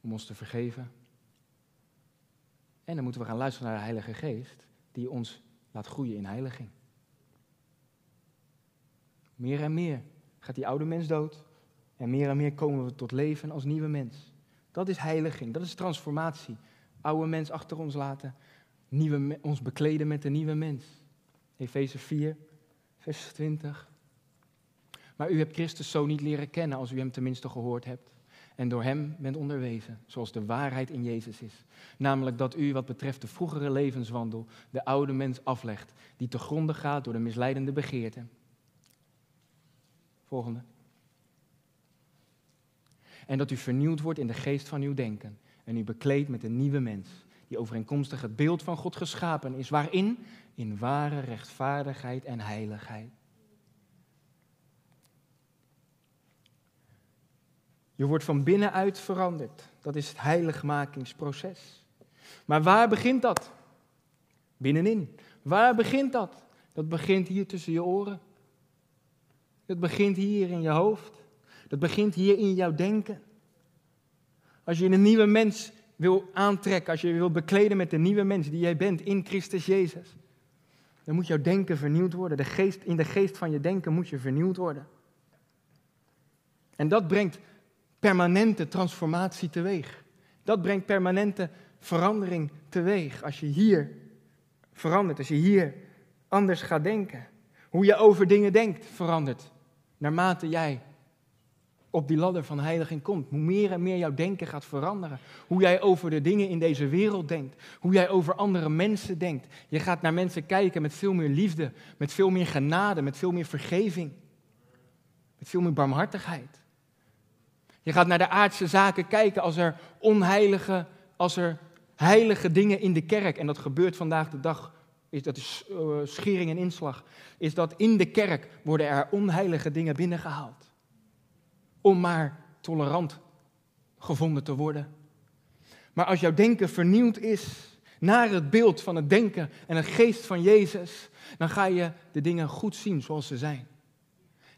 om ons te vergeven. En dan moeten we gaan luisteren naar de Heilige Geest, die ons laat groeien in heiliging. Meer en meer gaat die oude mens dood. En meer en meer komen we tot leven als nieuwe mens. Dat is heiliging, dat is transformatie. Oude mens achter ons laten, nieuwe, ons bekleden met de nieuwe mens. Efeze 4, vers 20. Maar u hebt Christus zo niet leren kennen als u hem tenminste gehoord hebt en door hem bent onderwezen, zoals de waarheid in Jezus is. Namelijk dat u wat betreft de vroegere levenswandel de oude mens aflegt, die te gronde gaat door de misleidende begeerten. Volgende. En dat u vernieuwd wordt in de geest van uw denken en u bekleedt met een nieuwe mens, die overeenkomstig het beeld van God geschapen is, waarin? In ware rechtvaardigheid en heiligheid. Je wordt van binnenuit veranderd. Dat is het heiligmakingsproces. Maar waar begint dat? Binnenin. Waar begint dat? Dat begint hier tussen je oren. Dat begint hier in je hoofd. Dat begint hier in jouw denken. Als je een nieuwe mens wil aantrekken, als je wil bekleden met de nieuwe mens die jij bent in Christus Jezus, dan moet jouw denken vernieuwd worden. De geest, in de geest van je denken moet je vernieuwd worden. En dat brengt permanente transformatie teweeg. Dat brengt permanente verandering teweeg als je hier verandert, als je hier anders gaat denken. Hoe je over dingen denkt verandert naarmate jij op die ladder van heiliging komt. Hoe meer en meer jouw denken gaat veranderen. Hoe jij over de dingen in deze wereld denkt. Hoe jij over andere mensen denkt. Je gaat naar mensen kijken met veel meer liefde, met veel meer genade, met veel meer vergeving. Met veel meer barmhartigheid. Je gaat naar de aardse zaken kijken als er onheilige, als er heilige dingen in de kerk, en dat gebeurt vandaag de dag, is dat is uh, schering en inslag, is dat in de kerk worden er onheilige dingen binnengehaald. Om maar tolerant gevonden te worden. Maar als jouw denken vernieuwd is naar het beeld van het denken en het geest van Jezus, dan ga je de dingen goed zien zoals ze zijn.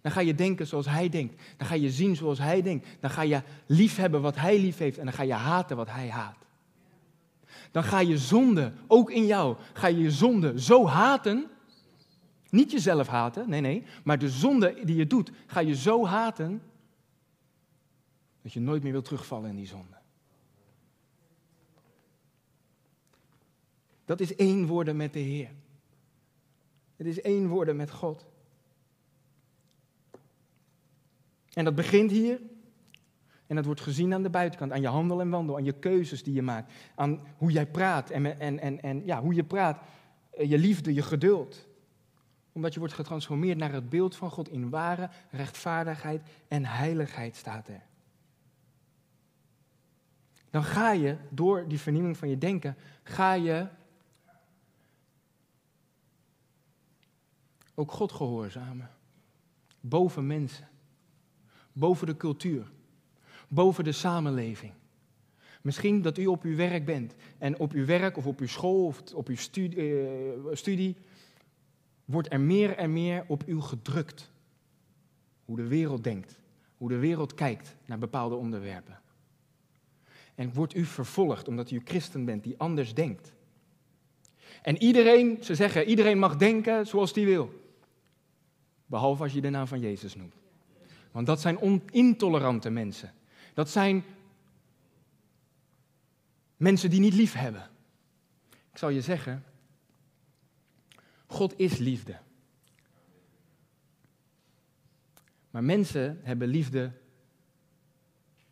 Dan ga je denken zoals hij denkt. Dan ga je zien zoals hij denkt. Dan ga je lief hebben wat hij lief heeft. En dan ga je haten wat hij haat. Dan ga je zonde, ook in jou, ga je je zonde zo haten. Niet jezelf haten, nee, nee. Maar de zonde die je doet, ga je zo haten. Dat je nooit meer wilt terugvallen in die zonde. Dat is één worden met de Heer. Het is één worden met God. En dat begint hier. En dat wordt gezien aan de buitenkant, aan je handel en wandel, aan je keuzes die je maakt, aan hoe jij praat en, en, en, en ja, hoe je praat, eh, je liefde, je geduld. Omdat je wordt getransformeerd naar het beeld van God in ware rechtvaardigheid en heiligheid staat er. Dan ga je door die vernieuwing van je denken, ga je ook God gehoorzamen. Boven mensen boven de cultuur, boven de samenleving. Misschien dat u op uw werk bent en op uw werk of op uw school of op uw studie, eh, studie wordt er meer en meer op u gedrukt. Hoe de wereld denkt, hoe de wereld kijkt naar bepaalde onderwerpen. En wordt u vervolgd omdat u christen bent die anders denkt. En iedereen, ze zeggen, iedereen mag denken zoals hij wil. Behalve als je de naam van Jezus noemt. Want dat zijn intolerante mensen. Dat zijn mensen die niet lief hebben. Ik zal je zeggen, God is liefde. Maar mensen hebben liefde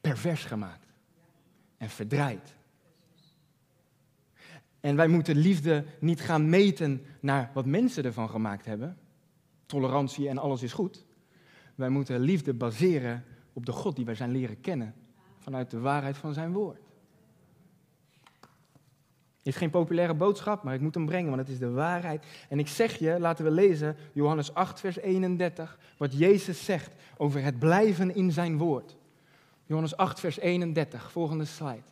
pervers gemaakt en verdraaid. En wij moeten liefde niet gaan meten naar wat mensen ervan gemaakt hebben. Tolerantie en alles is goed. Wij moeten liefde baseren op de God die wij zijn leren kennen. Vanuit de waarheid van zijn woord. Is geen populaire boodschap, maar ik moet hem brengen, want het is de waarheid. En ik zeg je, laten we lezen, Johannes 8, vers 31, wat Jezus zegt over het blijven in zijn woord. Johannes 8, vers 31, volgende slide.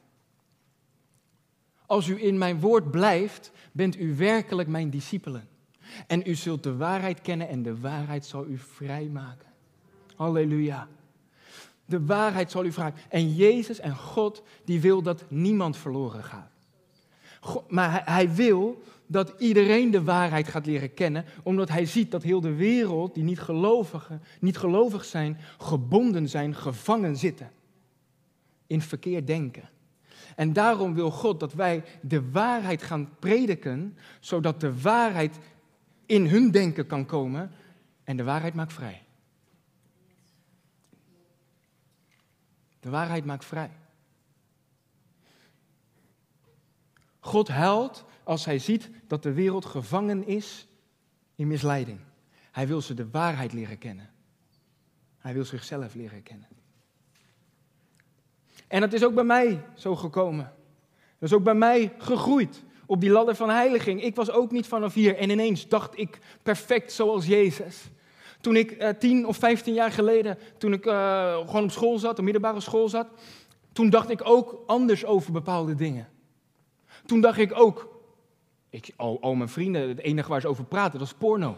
Als u in mijn woord blijft, bent u werkelijk mijn discipelen. En u zult de waarheid kennen en de waarheid zal u vrijmaken. Halleluja. De waarheid zal u vrijmaken. En Jezus en God, die wil dat niemand verloren gaat. maar hij wil dat iedereen de waarheid gaat leren kennen, omdat hij ziet dat heel de wereld, die niet, gelovigen, niet gelovig zijn, gebonden zijn, gevangen zitten in verkeerd denken. En daarom wil God dat wij de waarheid gaan prediken, zodat de waarheid in hun denken kan komen en de waarheid maakt vrij. De waarheid maakt vrij. God huilt als hij ziet dat de wereld gevangen is in misleiding. Hij wil ze de waarheid leren kennen. Hij wil zichzelf leren kennen. En dat is ook bij mij zo gekomen. Dat is ook bij mij gegroeid op die ladder van heiliging. Ik was ook niet vanaf hier en ineens dacht ik perfect zoals Jezus. Toen ik uh, tien of vijftien jaar geleden, toen ik uh, gewoon op school zat, op middelbare school zat, toen dacht ik ook anders over bepaalde dingen. Toen dacht ik ook, ik, al, mijn vrienden, het enige waar ze over praten, dat is porno.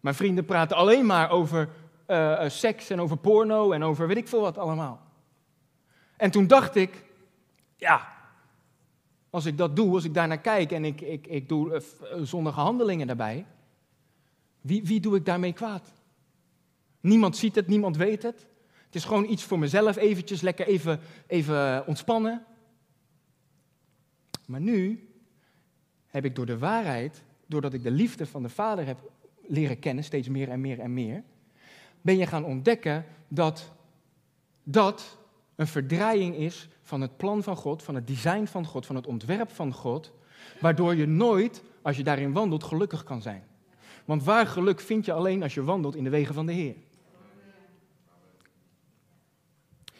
Mijn vrienden praten alleen maar over uh, seks en over porno en over weet ik veel wat allemaal. En toen dacht ik, ja, als ik dat doe, als ik daar naar kijk en ik, ik, ik doe uh, zondige handelingen daarbij, wie, wie doe ik daarmee kwaad? Niemand ziet het, niemand weet het. Het is gewoon iets voor mezelf, eventjes lekker even, even ontspannen. Maar nu heb ik door de waarheid, doordat ik de liefde van de Vader heb leren kennen, steeds meer en meer en meer, ben je gaan ontdekken dat dat een verdraaiing is van het plan van God, van het design van God, van het ontwerp van God, waardoor je nooit, als je daarin wandelt, gelukkig kan zijn. Want waar geluk vind je alleen als je wandelt in de wegen van de Heer.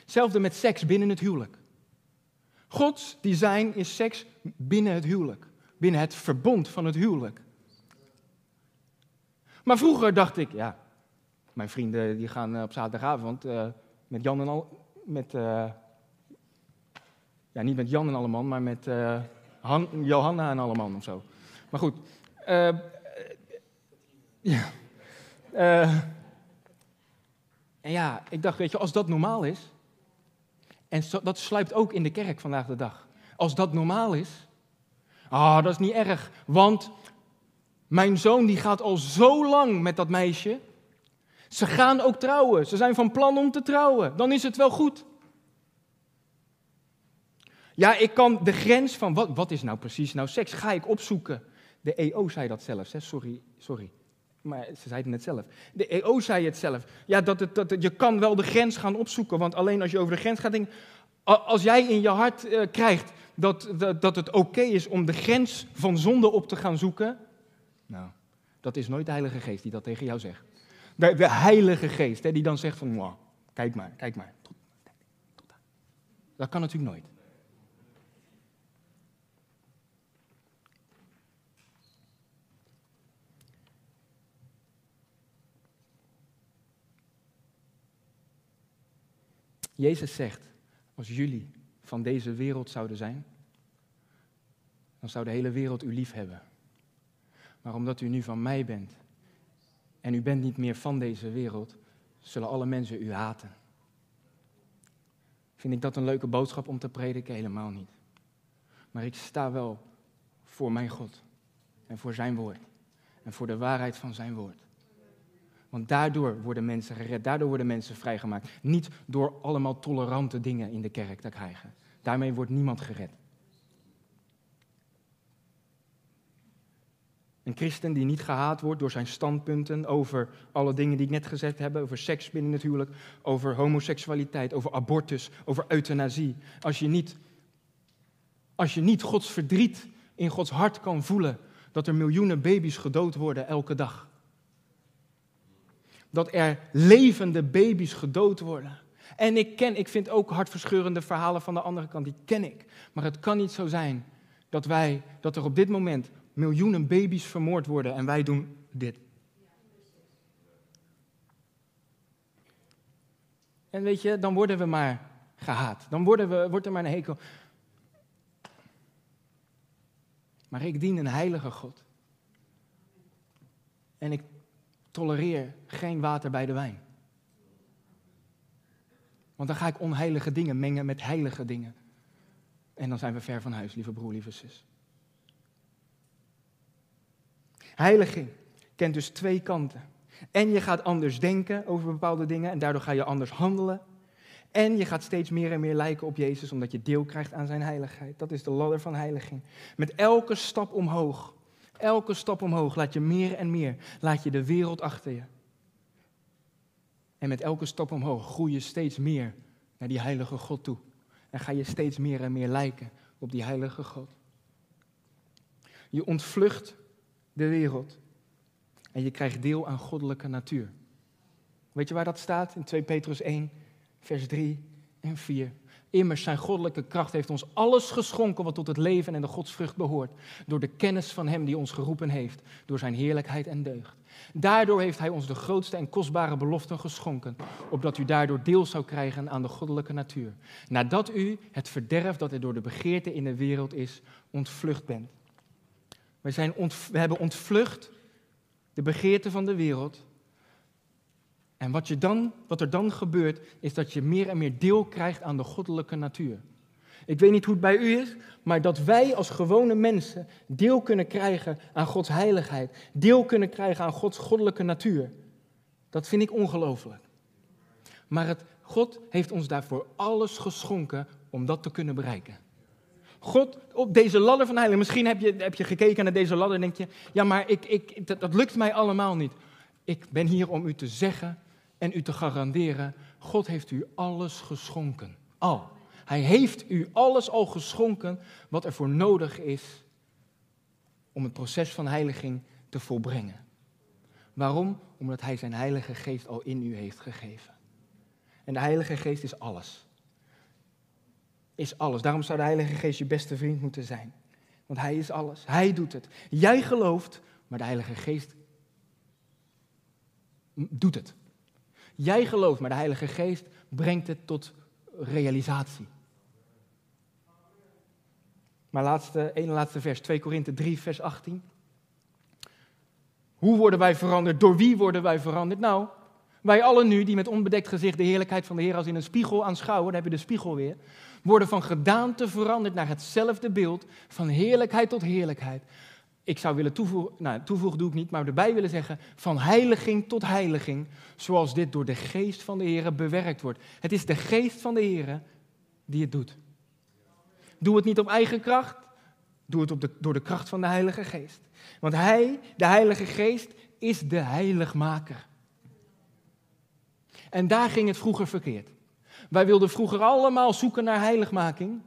Hetzelfde met seks binnen het huwelijk. Gods design is seks binnen het huwelijk, binnen het verbond van het huwelijk. Maar vroeger dacht ik, ja, mijn vrienden die gaan eh, op zaterdagavond uh, met Jan en al, met, uh, ja, niet met Jan en Alleman, maar met Han, Johanna en Alleman of zo. Maar goed. Uh, ja. en ja, ik dacht, weet je, als dat normaal is, en dat sluipt ook in de kerk vandaag de dag. Als dat normaal is, ah, dat is niet erg, want mijn zoon die gaat al zo lang met dat meisje, ze gaan ook trouwen. Ze zijn van plan om te trouwen. Dan is het wel goed. Ja, ik kan de grens van wat, wat is nou precies nou seks, ga ik opzoeken. De EO zei dat zelfs, hè? sorry, sorry. Maar ze zei het net zelf. De EO zei het zelf. Ja, dat, het, dat je kan wel de grens gaan opzoeken, want alleen als je over de grens gaat denken, als jij in je hart uh, krijgt dat, dat, dat het oké is om de grens van zonde op te gaan zoeken, nou, dat is nooit de Heilige Geest die dat tegen jou zegt. De, de Heilige Geest, hè, die dan zegt van, kijk maar, kijk maar. Dat kan natuurlijk nooit. Jezus zegt, als jullie van deze wereld zouden zijn, dan zou de hele wereld u lief hebben. Maar omdat u nu van mij bent en u bent niet meer van deze wereld, zullen alle mensen u haten. Vind ik dat een leuke boodschap om te prediken? Helemaal niet. Maar ik sta wel voor mijn God en voor zijn woord en voor de waarheid van zijn woord. Want daardoor worden mensen gered, daardoor worden mensen vrijgemaakt. Niet door allemaal tolerante dingen in de kerk te krijgen. Daarmee wordt niemand gered. Een christen die niet gehaat wordt door zijn standpunten over alle dingen die ik net gezegd heb, over seks binnen het huwelijk, over homoseksualiteit, over abortus, over euthanasie. Als je niet, als je niet Gods verdriet in Gods hart kan voelen dat er miljoenen baby's gedood worden elke dag. Dat er levende baby's gedood worden. En ik ken, ik vind ook hartverscheurende verhalen van de andere kant, die ken ik. Maar het kan niet zo zijn dat wij, dat er op dit moment miljoenen baby's vermoord worden en wij doen dit. En weet je, dan worden we maar gehaat. Dan worden we, wordt er maar een hekel. Maar ik dien een heilige God. En ik tolereer geen water bij de wijn. Want dan ga ik onheilige dingen mengen met heilige dingen. En dan zijn we ver van huis, lieve broer, lieve zus. Heiliging kent dus twee kanten. En je gaat anders denken over bepaalde dingen en daardoor ga je anders handelen. En je gaat steeds meer en meer lijken op Jezus omdat je deel krijgt aan zijn heiligheid. Dat is de ladder van heiliging. Met elke stap omhoog, elke stap omhoog laat je meer en meer, laat je de wereld achter je. En met elke stap omhoog groei je steeds meer naar die heilige God toe. En ga je steeds meer en meer lijken op die heilige God. Je ontvlucht de wereld en je krijgt deel aan goddelijke natuur. Weet je waar dat staat? In 2 Petrus 1, vers 3 en 4. Immers zijn goddelijke kracht heeft ons alles geschonken wat tot het leven en de godsvrucht behoort. Door de kennis van Hem die ons geroepen heeft, door Zijn heerlijkheid en deugd. Daardoor heeft Hij ons de grootste en kostbare beloften geschonken, opdat u daardoor deel zou krijgen aan de goddelijke natuur. Nadat u het verderf dat er door de begeerte in de wereld is, ontvlucht bent. We, zijn we hebben ontvlucht de begeerte van de wereld. En wat, je dan, wat er dan gebeurt, is dat je meer en meer deel krijgt aan de goddelijke natuur. Ik weet niet hoe het bij u is, maar dat wij als gewone mensen deel kunnen krijgen aan Gods heiligheid, deel kunnen krijgen aan Gods goddelijke natuur, dat vind ik ongelooflijk. Maar het, God heeft ons daarvoor alles geschonken om dat te kunnen bereiken. God op deze ladder van heiligheid. Misschien heb je, heb je gekeken naar deze ladder en denk je, ja, maar ik, ik, dat, dat lukt mij allemaal niet. Ik ben hier om u te zeggen en u te garanderen, God heeft u alles geschonken. Al. Hij heeft u alles al geschonken wat er voor nodig is om het proces van heiliging te volbrengen. Waarom? Omdat Hij zijn Heilige Geest al in u heeft gegeven. En de Heilige Geest is alles. Is alles. Daarom zou de Heilige Geest je beste vriend moeten zijn. Want Hij is alles. Hij doet het. Jij gelooft, maar de Heilige Geest doet het. Jij gelooft, maar de Heilige Geest brengt het tot realisatie. Maar laatste, ene laatste vers, 2 Korinthe 3, vers 18. Hoe worden wij veranderd? Door wie worden wij veranderd? Nou, wij allen nu, die met onbedekt gezicht de heerlijkheid van de Heer als in een spiegel aanschouwen, dan heb je de spiegel weer, worden van gedaante veranderd naar hetzelfde beeld, van heerlijkheid tot heerlijkheid. Ik zou willen toevoegen, nou toevoegen doe ik niet, maar erbij willen zeggen, van heiliging tot heiliging, zoals dit door de geest van de Heer bewerkt wordt. Het is de geest van de Heer die het doet. Doe het niet op eigen kracht, doe het op de, door de kracht van de Heilige Geest. Want Hij, de Heilige Geest, is de heiligmaker. En daar ging het vroeger verkeerd. Wij wilden vroeger allemaal zoeken naar heiligmaking,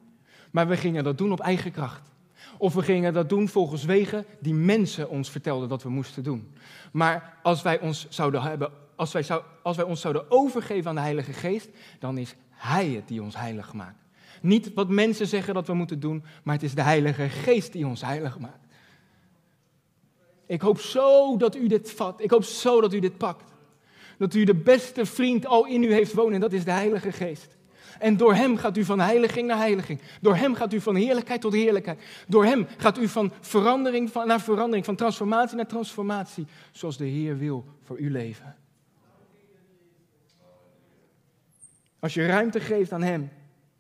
maar we gingen dat doen op eigen kracht. Of we gingen dat doen volgens wegen die mensen ons vertelden dat we moesten doen. Maar als wij ons zouden hebben, als wij, zou, als wij ons zouden overgeven aan de Heilige Geest, dan is Hij het die ons heilig maakt. Niet wat mensen zeggen dat we moeten doen, maar het is de Heilige Geest die ons heilig maakt. Ik hoop zo dat u dit vat. Ik hoop zo dat u dit pakt. Dat u de beste vriend al in u heeft wonen en dat is de Heilige Geest. En door Hem gaat u van heiliging naar heiliging. Door Hem gaat u van heerlijkheid tot heerlijkheid. Door Hem gaat u van verandering naar verandering, van transformatie naar transformatie, zoals de Heer wil voor uw leven. Als je ruimte geeft aan Hem,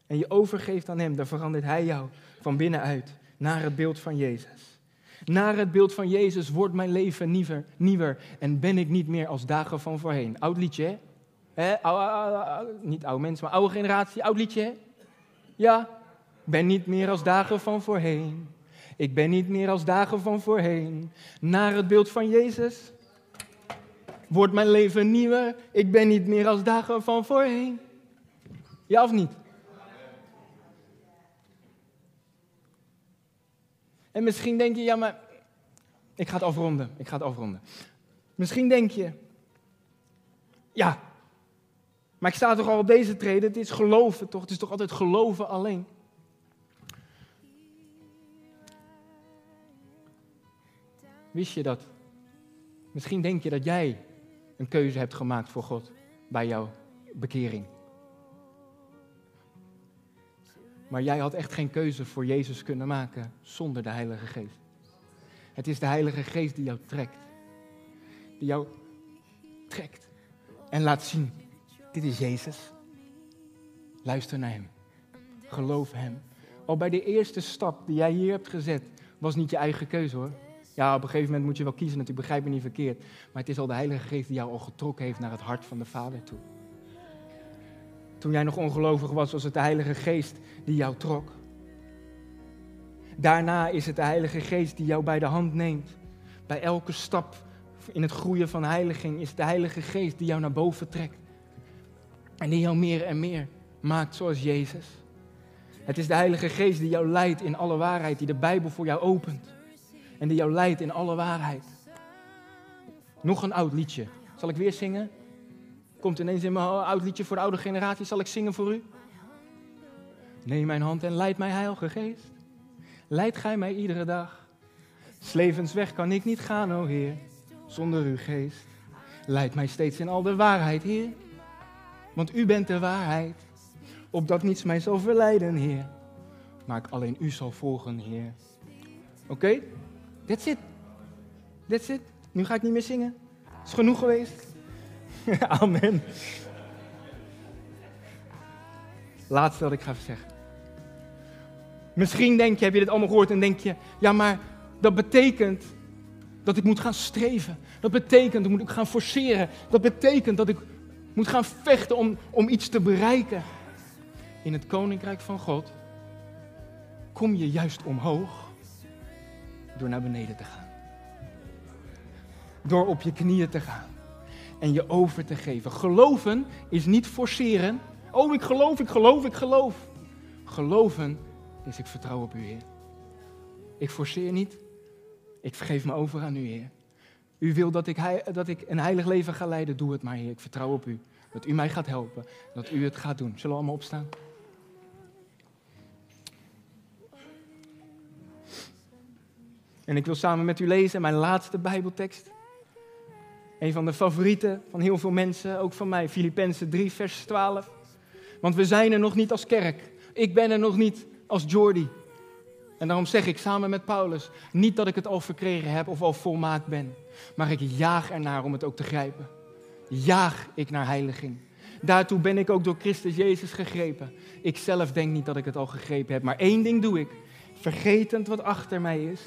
en je overgeeft aan Hem, dan verandert Hij jou van binnenuit naar het beeld van Jezus. Naar het beeld van Jezus wordt mijn leven nieuwer, nieuwer en ben ik niet meer als dagen van voorheen. Oud liedje, hè? niet oude mensen, maar oude generatie, oud liedje, hè? Ja, ben niet meer als dagen van voorheen. Ik ben niet meer als dagen van voorheen. Naar het beeld van Jezus wordt mijn leven nieuwer. Ik ben niet meer als dagen van voorheen. Ja of niet? En misschien denk je, ja, maar ik ga het afronden. Ik ga het afronden. Misschien denk je, ja, maar ik sta toch al op deze treden. Het is geloven toch? Het is toch altijd geloven alleen? Wist je dat? Misschien denk je dat jij een keuze hebt gemaakt voor God bij jouw bekering. Maar jij had echt geen keuze voor Jezus kunnen maken zonder de Heilige Geest. Het is de Heilige Geest die jou trekt. Die jou trekt en laat zien, dit is Jezus. Luister naar Hem. Geloof Hem. Al bij de eerste stap die jij hier hebt gezet, was niet je eigen keuze hoor. Ja, op een gegeven moment moet je wel kiezen, natuurlijk begrijp me niet verkeerd. Maar het is al de Heilige Geest die jou al getrokken heeft naar het hart van de Vader toe. Toen jij nog ongelovig was, was het de Heilige Geest die jou trok. Daarna is het de Heilige Geest die jou bij de hand neemt. Bij elke stap in het groeien van heiliging is het de Heilige Geest die jou naar boven trekt. En die jou meer en meer maakt zoals Jezus. Het is de Heilige Geest die jou leidt in alle waarheid, die de Bijbel voor jou opent. En die jou leidt in alle waarheid. Nog een oud liedje. Zal ik weer zingen? Komt ineens in mijn oud liedje voor de oude generatie. Zal ik zingen voor u? Neem mijn hand en leid mij, Heilige Geest. Leid gij mij iedere dag. Slevensweg kan ik niet gaan, o Heer, zonder uw geest. Leid mij steeds in al de waarheid, Heer. Want u bent de waarheid. Opdat niets mij zal verleiden, Heer. Maar ik alleen u zal volgen, Heer. Oké? That's it. That's it. Nu ga ik niet meer zingen. Is genoeg geweest. Amen. Laatste wat ik ga zeggen. Misschien denk je, heb je dit allemaal gehoord en denk je, ja maar dat betekent dat ik moet gaan streven. Dat betekent dat ik moet gaan forceren. Dat betekent dat ik moet gaan vechten om, om iets te bereiken. In het koninkrijk van God kom je juist omhoog door naar beneden te gaan. Door op je knieën te gaan en je over te geven. Geloven is niet forceren. Oh, ik geloof, ik geloof, ik geloof. Geloven is ik vertrouw op u, Heer. Ik forceer niet. Ik vergeef me over aan u, Heer. U wil dat ik, dat ik een heilig leven ga leiden. Doe het maar, Heer. Ik vertrouw op u. Dat u mij gaat helpen. Dat u het gaat doen. Zullen we allemaal opstaan? En ik wil samen met u lezen mijn laatste Bijbeltekst. Een van de favorieten van heel veel mensen, ook van mij, Filippenzen 3, vers 12. Want we zijn er nog niet als kerk. Ik ben er nog niet als Jordi. En daarom zeg ik samen met Paulus, niet dat ik het al verkregen heb of al volmaakt ben, maar ik jaag ernaar om het ook te grijpen. Jaag ik naar heiliging. Daartoe ben ik ook door Christus Jezus gegrepen. Ik zelf denk niet dat ik het al gegrepen heb, maar één ding doe ik. Vergetend wat achter mij is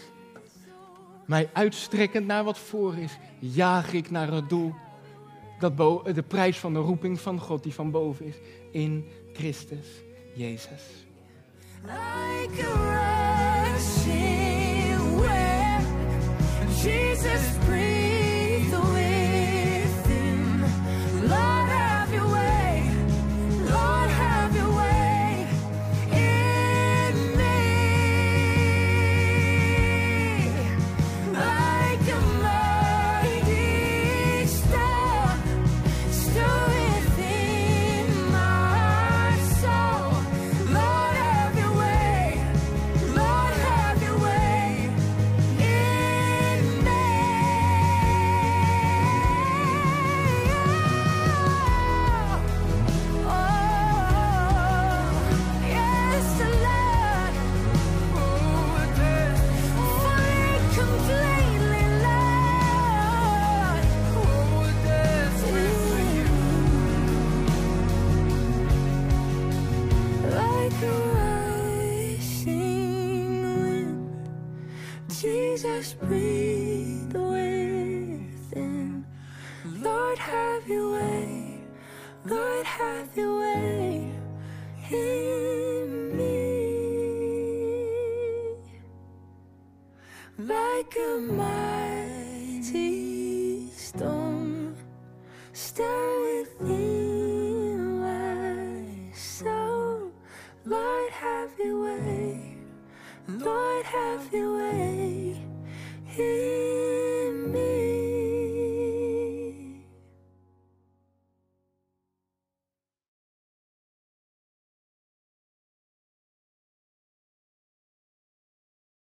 mij uitstrekkend naar wat voor is, jaag ik naar het doel. Dat de prijs van de roeping van God die van boven is in Christus Jezus. Like a Jesus